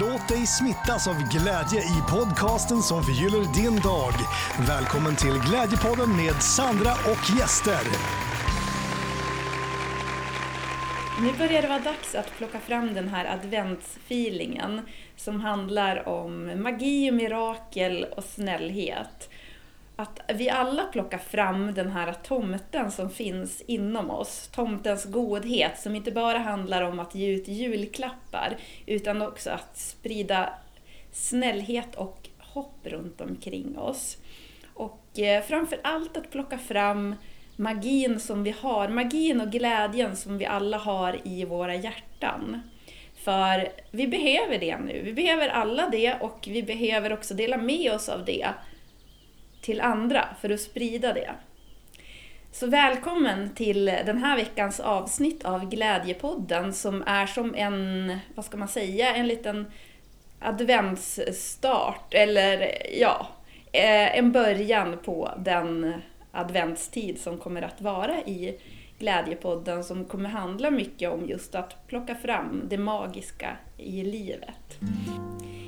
Låt dig smittas av glädje i podcasten som förgyller din dag. Välkommen till Glädjepodden med Sandra och gäster. Nu börjar det vara dags att plocka fram den här adventsfeelingen som handlar om magi och mirakel och snällhet. Att vi alla plockar fram den här tomten som finns inom oss. Tomtens godhet som inte bara handlar om att ge ut julklappar utan också att sprida snällhet och hopp runt omkring oss. Och eh, framför allt att plocka fram magin som vi har, magin och glädjen som vi alla har i våra hjärtan. För vi behöver det nu, vi behöver alla det och vi behöver också dela med oss av det till andra för att sprida det. Så välkommen till den här veckans avsnitt av Glädjepodden som är som en, vad ska man säga, en liten adventsstart eller ja, eh, en början på den adventstid som kommer att vara i Glädjepodden som kommer handla mycket om just att plocka fram det magiska i livet.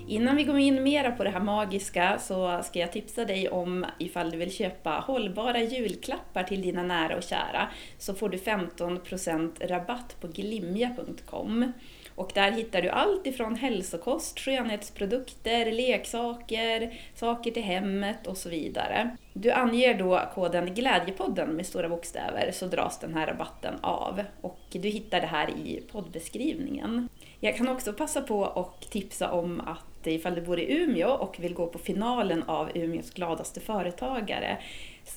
Innan vi går in mera på det här magiska så ska jag tipsa dig om ifall du vill köpa hållbara julklappar till dina nära och kära så får du 15% rabatt på glimja.com. Och där hittar du allt ifrån hälsokost, skönhetsprodukter, leksaker, saker till hemmet och så vidare. Du anger då koden Glädjepodden med stora bokstäver så dras den här rabatten av. Och du hittar det här i poddbeskrivningen. Jag kan också passa på att tipsa om att ifall du bor i Umeå och vill gå på finalen av Umeås gladaste företagare,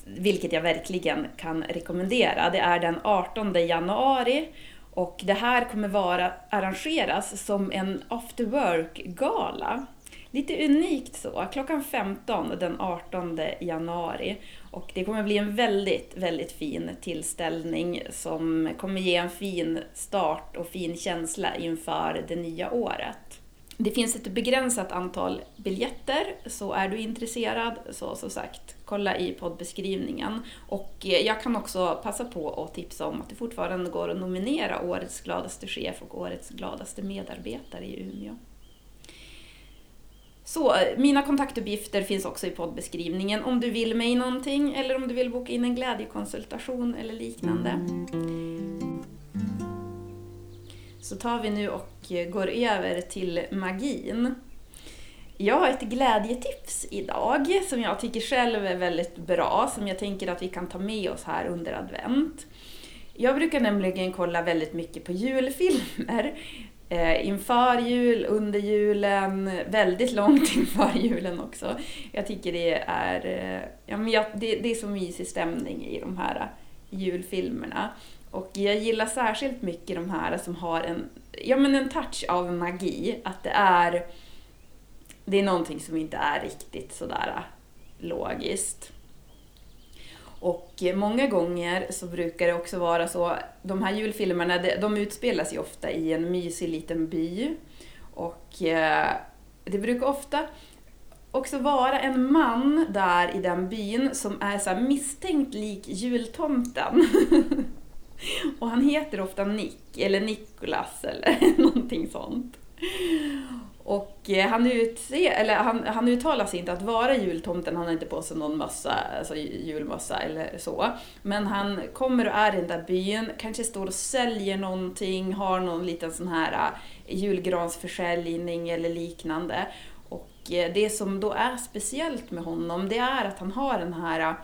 vilket jag verkligen kan rekommendera. Det är den 18 januari och det här kommer vara, arrangeras som en after work-gala. Lite unikt så, klockan 15 den 18 januari. Och det kommer bli en väldigt, väldigt fin tillställning som kommer ge en fin start och fin känsla inför det nya året. Det finns ett begränsat antal biljetter, så är du intresserad så som sagt, kolla i poddbeskrivningen. Och eh, jag kan också passa på att tipsa om att det fortfarande går att nominera Årets gladaste chef och Årets gladaste medarbetare i Umeå. Så, eh, mina kontaktuppgifter finns också i poddbeskrivningen om du vill mig någonting eller om du vill boka in en glädjekonsultation eller liknande. Så tar vi nu och går över till magin. Jag har ett glädjetips idag som jag tycker själv är väldigt bra, som jag tänker att vi kan ta med oss här under advent. Jag brukar nämligen kolla väldigt mycket på julfilmer. Eh, inför jul, under julen, väldigt långt inför julen också. Jag tycker det är, eh, ja, men jag, det, det är så mysig stämning i de här julfilmerna. Och jag gillar särskilt mycket de här som har en, ja, men en touch av magi. Att det är, det är någonting som inte är riktigt sådär äh, logiskt. Och eh, många gånger så brukar det också vara så, de här julfilmerna de utspelas ju ofta i en mysig liten by. Och eh, det brukar ofta också vara en man där i den byn som är så misstänkt lik jultomten. Och han heter ofta Nick, eller Nikolas eller någonting sånt. Och eh, han, utse, eller han, han uttalar sig inte att vara jultomten, han har inte på sig någon mössa, alltså julmössa eller så. Men han kommer och är i den där byn, kanske står och säljer någonting, har någon liten sån här eh, julgransförsäljning eller liknande. Och eh, det som då är speciellt med honom, det är att han har den här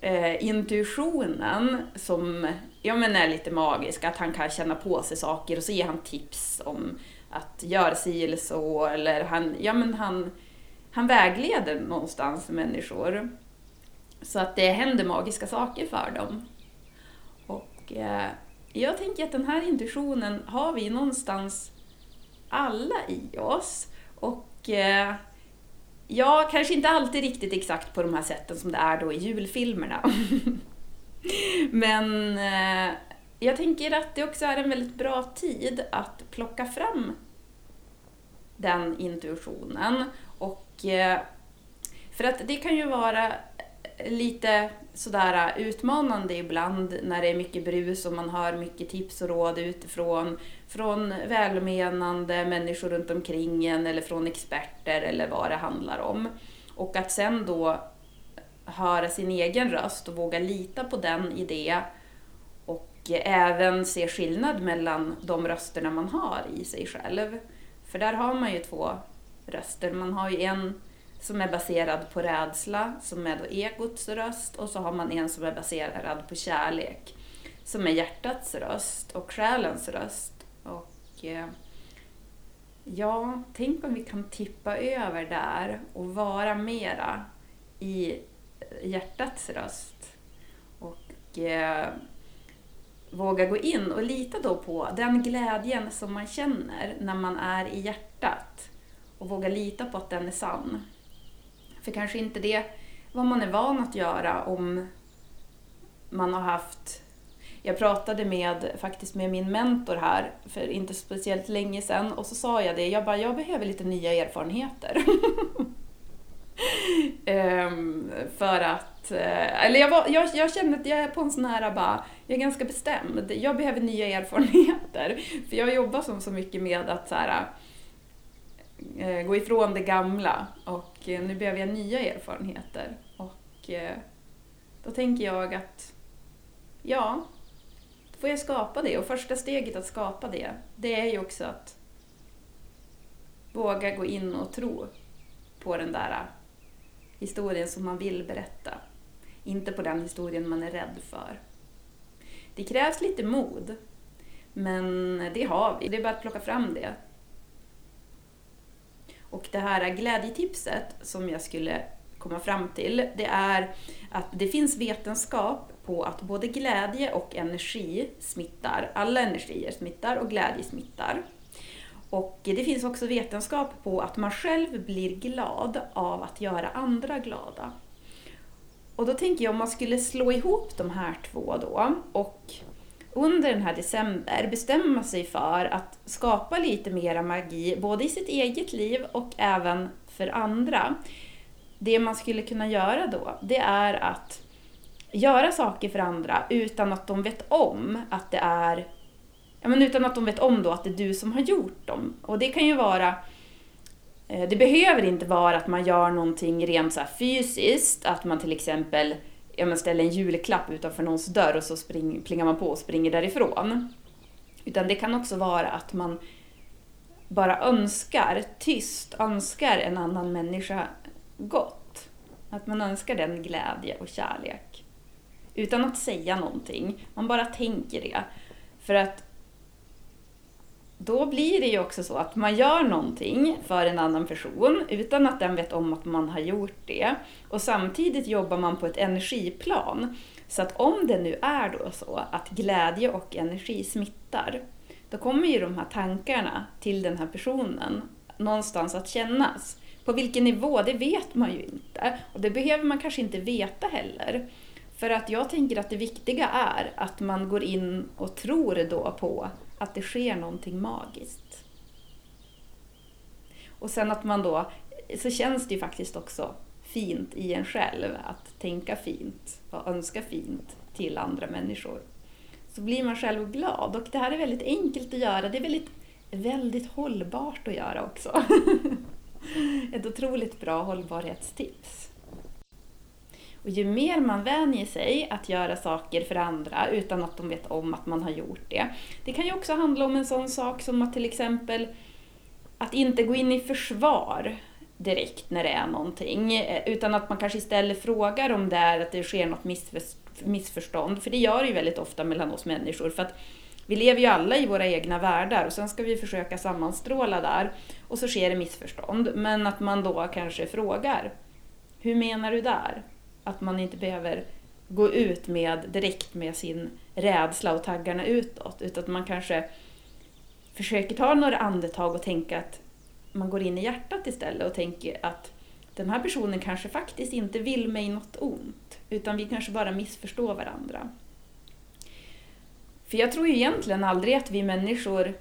eh, intuitionen som ja, men är lite magisk, att han kan känna på sig saker och så ger han tips om att göra si eller så, eller han, ja, men han, han vägleder någonstans människor. Så att det händer magiska saker för dem. Och eh, jag tänker att den här intuitionen har vi någonstans alla i oss. Och eh, Ja, kanske inte alltid riktigt exakt på de här sätten som det är då i julfilmerna. Men eh, jag tänker att det också är en väldigt bra tid att plocka fram den intuitionen. Och, eh, för att det kan ju vara lite sådär äh, utmanande ibland när det är mycket brus och man hör mycket tips och råd utifrån. Från välmenande människor runt omkring en eller från experter eller vad det handlar om. Och att sen då höra sin egen röst och våga lita på den i det och även se skillnad mellan de rösterna man har i sig själv. För där har man ju två röster. Man har ju en som är baserad på rädsla, som är då egots röst, och så har man en som är baserad på kärlek, som är hjärtats röst och själens röst. Och eh, ja, tänk om vi kan tippa över där och vara mera i hjärtats röst. Och eh, våga gå in och lita då på den glädjen som man känner när man är i hjärtat. Och våga lita på att den är sann. För kanske inte det vad man är van att göra om man har haft jag pratade med, faktiskt med min mentor här för inte speciellt länge sedan och så sa jag det, jag bara, jag behöver lite nya erfarenheter. um, för att, eh, eller jag, var, jag, jag kände att jag är på en sån här bara, jag är ganska bestämd, jag behöver nya erfarenheter. För jag jobbar som så mycket med att så här, Eh, gå ifrån det gamla och eh, nu behöver jag nya erfarenheter. Och eh, då tänker jag att, ja, då får jag skapa det. Och första steget att skapa det, det är ju också att våga gå in och tro på den där historien som man vill berätta. Inte på den historien man är rädd för. Det krävs lite mod, men det har vi. Det är bara att plocka fram det. Och det här glädjetipset som jag skulle komma fram till, det är att det finns vetenskap på att både glädje och energi smittar. Alla energier smittar och glädje smittar. Och det finns också vetenskap på att man själv blir glad av att göra andra glada. Och då tänker jag om man skulle slå ihop de här två då och under den här december bestämma sig för att skapa lite mera magi, både i sitt eget liv och även för andra. Det man skulle kunna göra då, det är att göra saker för andra utan att de vet om att det är ja, men utan att de vet om då att det är du som har gjort dem. Och det kan ju vara eh, det behöver inte vara att man gör någonting rent så fysiskt, att man till exempel ja, men ställer en julklapp utanför någons dörr och så spring, plingar man på och springer därifrån. Utan det kan också vara att man bara önskar, tyst önskar en annan människa gott. Att man önskar den glädje och kärlek. Utan att säga någonting, man bara tänker det. För att då blir det ju också så att man gör någonting för en annan person utan att den vet om att man har gjort det. Och samtidigt jobbar man på ett energiplan. Så att om det nu är då så att glädje och energi smittar, då kommer ju de här tankarna till den här personen någonstans att kännas. På vilken nivå, det vet man ju inte. Och det behöver man kanske inte veta heller. För att jag tänker att det viktiga är att man går in och tror då på att det sker någonting magiskt. Och sen att man då, så känns det ju faktiskt också fint i en själv att tänka fint och önska fint till andra människor. Så blir man själv glad och det här är väldigt enkelt att göra. Det är väldigt, väldigt hållbart att göra också. Ett otroligt bra hållbarhetstips. Och ju mer man vänjer sig att göra saker för andra utan att de vet om att man har gjort det. Det kan ju också handla om en sån sak som att till exempel att inte gå in i försvar direkt när det är någonting, eh, utan att man kanske istället frågar om det är att det sker något missförstånd, för det gör det ju väldigt ofta mellan oss människor. För att vi lever ju alla i våra egna världar och sen ska vi försöka sammanstråla där och så sker det missförstånd. Men att man då kanske frågar, hur menar du där? Att man inte behöver gå ut med direkt med sin rädsla och taggarna utåt, utan att man kanske försöker ta några andetag och tänka att man går in i hjärtat istället och tänker att den här personen kanske faktiskt inte vill mig något ont, utan vi kanske bara missförstår varandra. För jag tror ju egentligen aldrig att vi människor,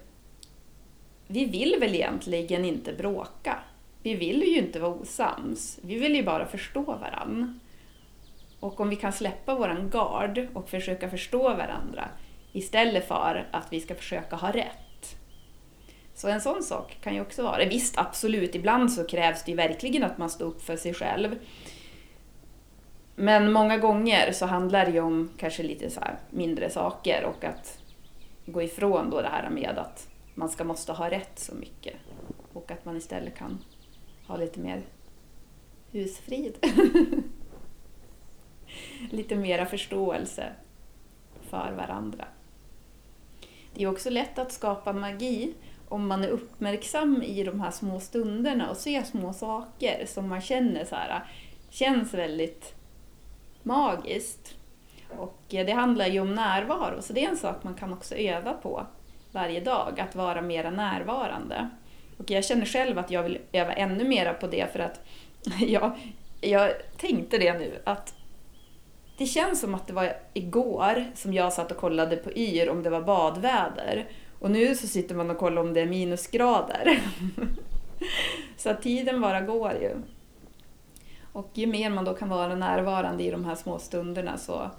vi vill väl egentligen inte bråka. Vi vill ju inte vara osams, vi vill ju bara förstå varandra. Och om vi kan släppa våran gard och försöka förstå varandra istället för att vi ska försöka ha rätt. Så en sån sak kan ju också vara Visst, absolut, ibland så krävs det ju verkligen att man står upp för sig själv. Men många gånger så handlar det ju om kanske lite så mindre saker och att gå ifrån då det här med att man ska måste ha rätt så mycket. Och att man istället kan ha lite mer husfrid. lite mera förståelse för varandra. Det är också lätt att skapa magi om man är uppmärksam i de här små stunderna och ser små saker som man känner så här, känns väldigt magiskt. Och eh, det handlar ju om närvaro, så det är en sak man kan också öva på varje dag, att vara mera närvarande. Och jag känner själv att jag vill öva ännu mera på det för att jag, jag tänkte det nu, att det känns som att det var igår som jag satt och kollade på Yr om det var badväder. Och nu så sitter man och kollar om det är minusgrader. så att tiden bara går ju. Och ju mer man då kan vara närvarande i de här små stunderna så,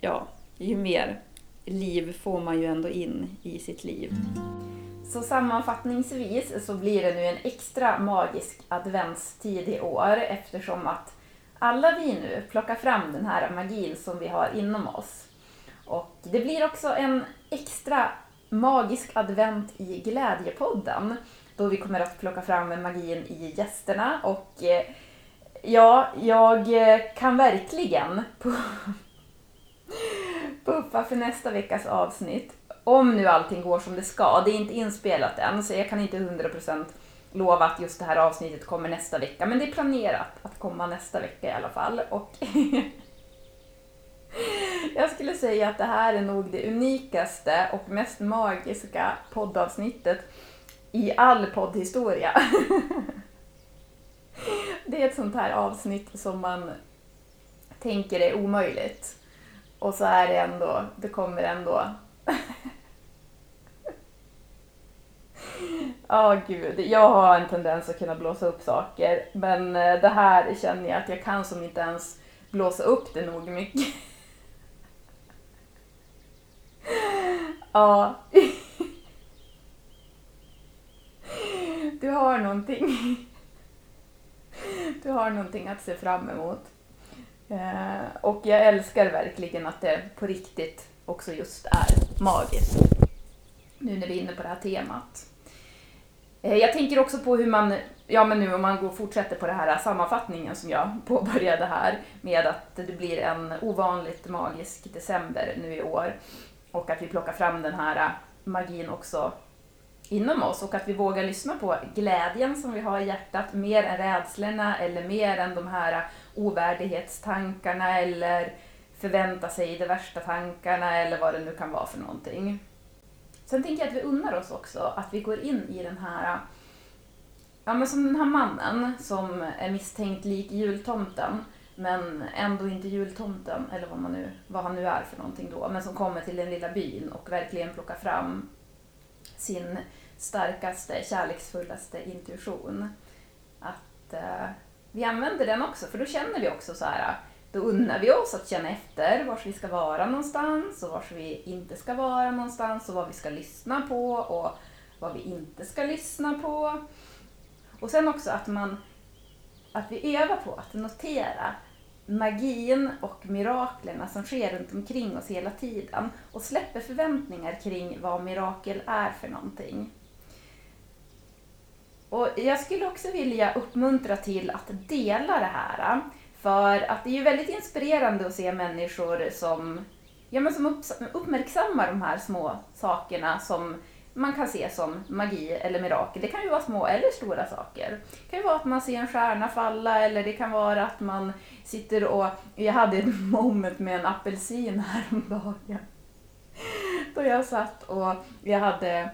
ja, ju mer liv får man ju ändå in i sitt liv. Så sammanfattningsvis så blir det nu en extra magisk adventstid i år eftersom att alla vi nu plockar fram den här magin som vi har inom oss. Och det blir också en extra magisk advent i Glädjepodden då vi kommer att plocka fram magin i gästerna och eh, ja, jag eh, kan verkligen puffa för nästa veckas avsnitt. Om nu allting går som det ska. Det är inte inspelat än så jag kan inte 100% lova att just det här avsnittet kommer nästa vecka. Men det är planerat att komma nästa vecka i alla fall. Och jag skulle säga att det här är nog det unikaste och mest magiska poddavsnittet i all poddhistoria. Det är ett sånt här avsnitt som man tänker är omöjligt. Och så är det ändå, det kommer ändå. Ja, oh, gud. Jag har en tendens att kunna blåsa upp saker. Men eh, det här känner jag att jag kan som inte ens blåsa upp det nog mycket. Ja. Du har någonting. Du har någonting att se fram emot. Eh, och jag älskar verkligen att det på riktigt också just är magiskt. Nu när vi är inne på det här temat. Eh, jag tänker också på hur man, ja men nu om man går och fortsätter på den här äh, sammanfattningen som jag påbörjade här med att det blir en ovanligt magisk december nu i år och att vi plockar fram den här äh, magin också inom oss och att vi vågar lyssna på glädjen som vi har i hjärtat mer än rädslorna eller mer än de här äh, ovärdighetstankarna eller förvänta sig de värsta tankarna eller vad det nu kan vara för någonting. Sen tänker jag att vi unnar oss också att vi går in i den här, ja men som den här mannen som är misstänkt lik jultomten men ändå inte jultomten, eller vad, man nu, vad han nu är för någonting då, men som kommer till den lilla byn och verkligen plockar fram sin starkaste, kärleksfullaste intuition. Att eh, vi använder den också, för då känner vi också så här, då unnar vi oss att känna efter var vi ska vara någonstans och var vi inte ska vara någonstans och vad vi ska lyssna på och vad vi inte ska lyssna på. Och sen också att man att vi övar på att notera magin och miraklerna som sker runt omkring oss hela tiden och släpper förväntningar kring vad mirakel är för någonting. Och jag skulle också vilja uppmuntra till att dela det här. För att det är ju väldigt inspirerande att se människor som, ja, men som uppmärksammar de här små sakerna som man kan se som magi eller mirakel. Det kan ju vara små eller stora saker. Det kan ju vara att man ser en stjärna falla eller det kan vara att man sitter och... Jag hade ett moment med en apelsin häromdagen. Då jag satt och jag hade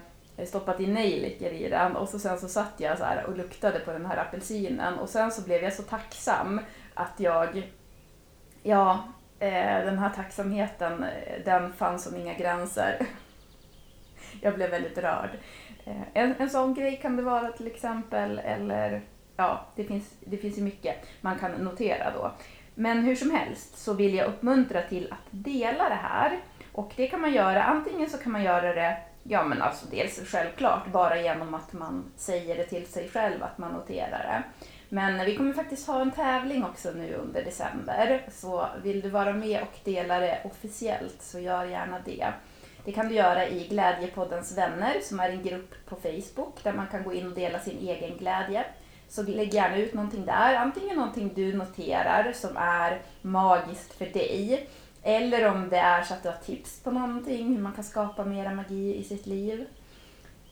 stoppat in nejlikor i den och så sen så satt jag så och luktade på den här apelsinen och sen så blev jag så tacksam att jag, ja, eh, den här tacksamheten, eh, den fanns som inga gränser. jag blev väldigt rörd. Eh, en, en sån grej kan det vara till exempel, eller ja, det finns, det finns ju mycket man kan notera då. Men hur som helst så vill jag uppmuntra till att dela det här. Och det kan man göra, antingen så kan man göra det, ja men alltså dels självklart bara genom att man säger det till sig själv, att man noterar det. Men vi kommer faktiskt ha en tävling också nu under december. Så vill du vara med och dela det officiellt så gör gärna det. Det kan du göra i Glädjepoddens vänner som är en grupp på Facebook där man kan gå in och dela sin egen glädje. Så lägg gärna ut någonting där, antingen någonting du noterar som är magiskt för dig eller om det är så att du har tips på någonting, hur man kan skapa mera magi i sitt liv.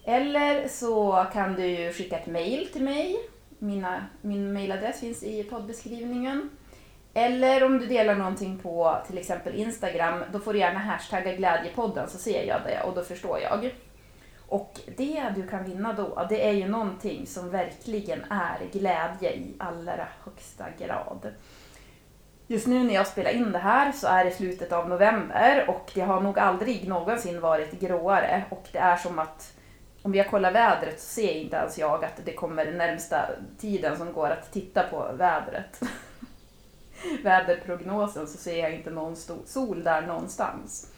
Eller så kan du skicka ett mail till mig. Mina, min mailadress finns i poddbeskrivningen. Eller om du delar någonting på till exempel Instagram, då får du gärna hashtagga glädjepodden så ser jag det och då förstår jag. Och det du kan vinna då, det är ju någonting som verkligen är glädje i allra högsta grad. Just nu när jag spelar in det här så är det slutet av november och det har nog aldrig någonsin varit gråare och det är som att om jag kollar vädret så ser inte ens jag att det kommer närmsta tiden som går att titta på vädret. väderprognosen så ser jag inte någon sol där någonstans.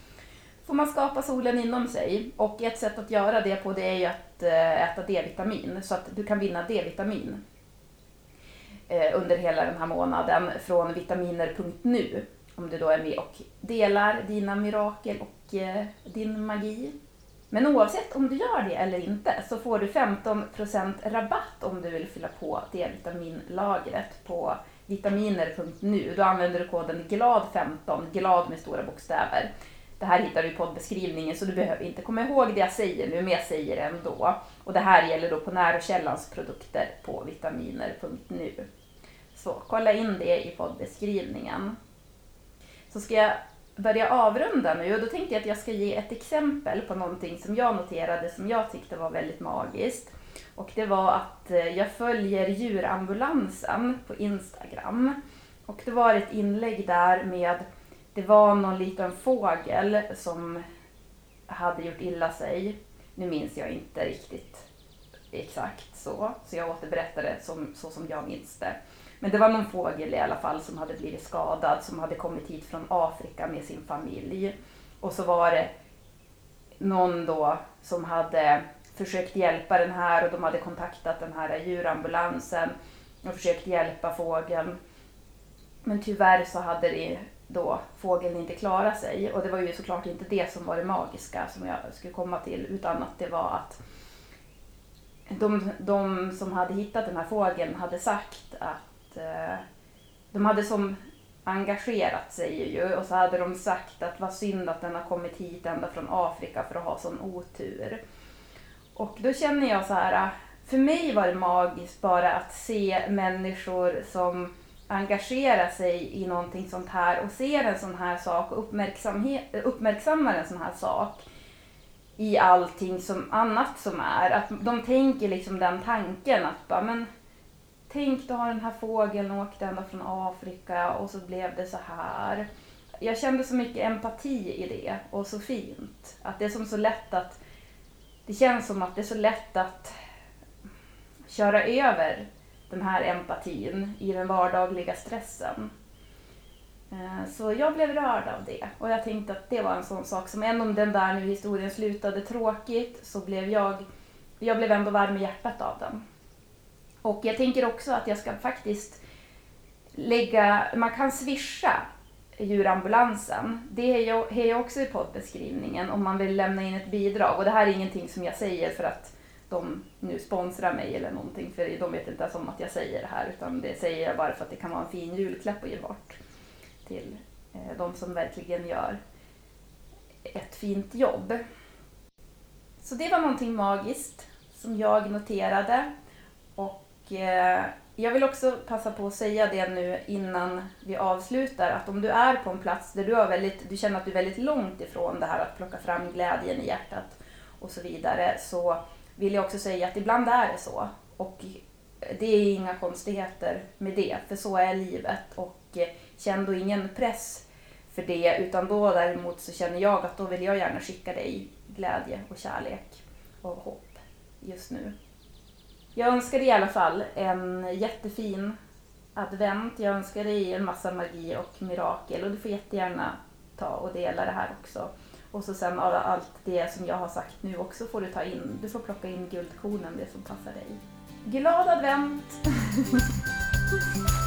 Får man skapa solen inom sig och ett sätt att göra det på det är ju att eh, äta D-vitamin så att du kan vinna D-vitamin eh, under hela den här månaden från vitaminer.nu om du då är med och delar dina mirakel och eh, din magi. Men oavsett om du gör det eller inte så får du 15% rabatt om du vill fylla på D-vitaminlagret på vitaminer.nu. Då använder du koden GLAD15, GLAD med stora bokstäver. Det här hittar du i poddbeskrivningen så du behöver inte komma ihåg det jag säger nu, men jag säger det ändå. Och det här gäller då på Närokällans produkter på vitaminer.nu. Så kolla in det i poddbeskrivningen. Så ska jag börja avrunda nu och då tänkte jag att jag ska ge ett exempel på någonting som jag noterade som jag tyckte var väldigt magiskt. Och det var att eh, jag följer djurambulansen på Instagram. Och det var ett inlägg där med, det var någon liten fågel som hade gjort illa sig. Nu minns jag inte riktigt exakt så, så jag återberättar det som, så som jag minns det. Men det var någon fågel i alla fall som hade blivit skadad, som hade kommit hit från Afrika med sin familj. Och så var det någon då som hade försökt hjälpa den här och de hade kontaktat den här djurambulansen och försökt hjälpa fågeln. Men tyvärr så hade det då fågeln inte klarat sig och det var ju såklart inte det som var det magiska som jag skulle komma till utan att det var att de, de som hade hittat den här fågeln hade sagt att eh, de hade som engagerat sig ju och så hade de sagt att vad synd att den har kommit hit ända från Afrika för att ha sån otur. Och då känner jag så här, för mig var det magiskt bara att se människor som engagerar sig i någonting sånt här och ser en sån här sak och uppmärksammar en sån här sak i allting som annat som är. Att de tänker liksom den tanken att bara, men tänk då har den här fågeln åkt ända från Afrika och så blev det så här. Jag kände så mycket empati i det och så fint. Att det är som så lätt att det känns som att det är så lätt att köra över den här empatin i den vardagliga stressen. Eh, så jag blev rörd av det och jag tänkte att det var en sån sak som, även om den där nu historien slutade tråkigt, så blev jag, jag blev ändå varm i hjärtat av den. Och jag tänker också att jag ska faktiskt lägga, man kan swisha djurambulansen. Det är jag också i poddbeskrivningen om man vill lämna in ett bidrag. Och det här är ingenting som jag säger för att de nu sponsrar mig eller någonting, för de vet inte ens om att jag säger det här, utan det säger jag bara för att det kan vara en fin julklapp att ge bort till eh, de som verkligen gör ett fint jobb. Så det var någonting magiskt som jag noterade och eh, jag vill också passa på att säga det nu innan vi avslutar att om du är på en plats där du, har väldigt, du känner att du är väldigt långt ifrån det här att plocka fram glädjen i hjärtat och så vidare så vill jag också säga att ibland är det så. Och det är inga konstigheter med det, för så är livet. Och eh, känn då ingen press för det, utan då däremot så känner jag att då vill jag gärna skicka dig glädje och kärlek och hopp just nu. Jag önskar dig i alla fall en jättefin advent. Jag önskar dig en massa magi och mirakel och du får jättegärna ta och dela det här också. Och så sen av allt det som jag har sagt nu också får du ta in, du får plocka in guldkornen, det som passar dig. Glad advent!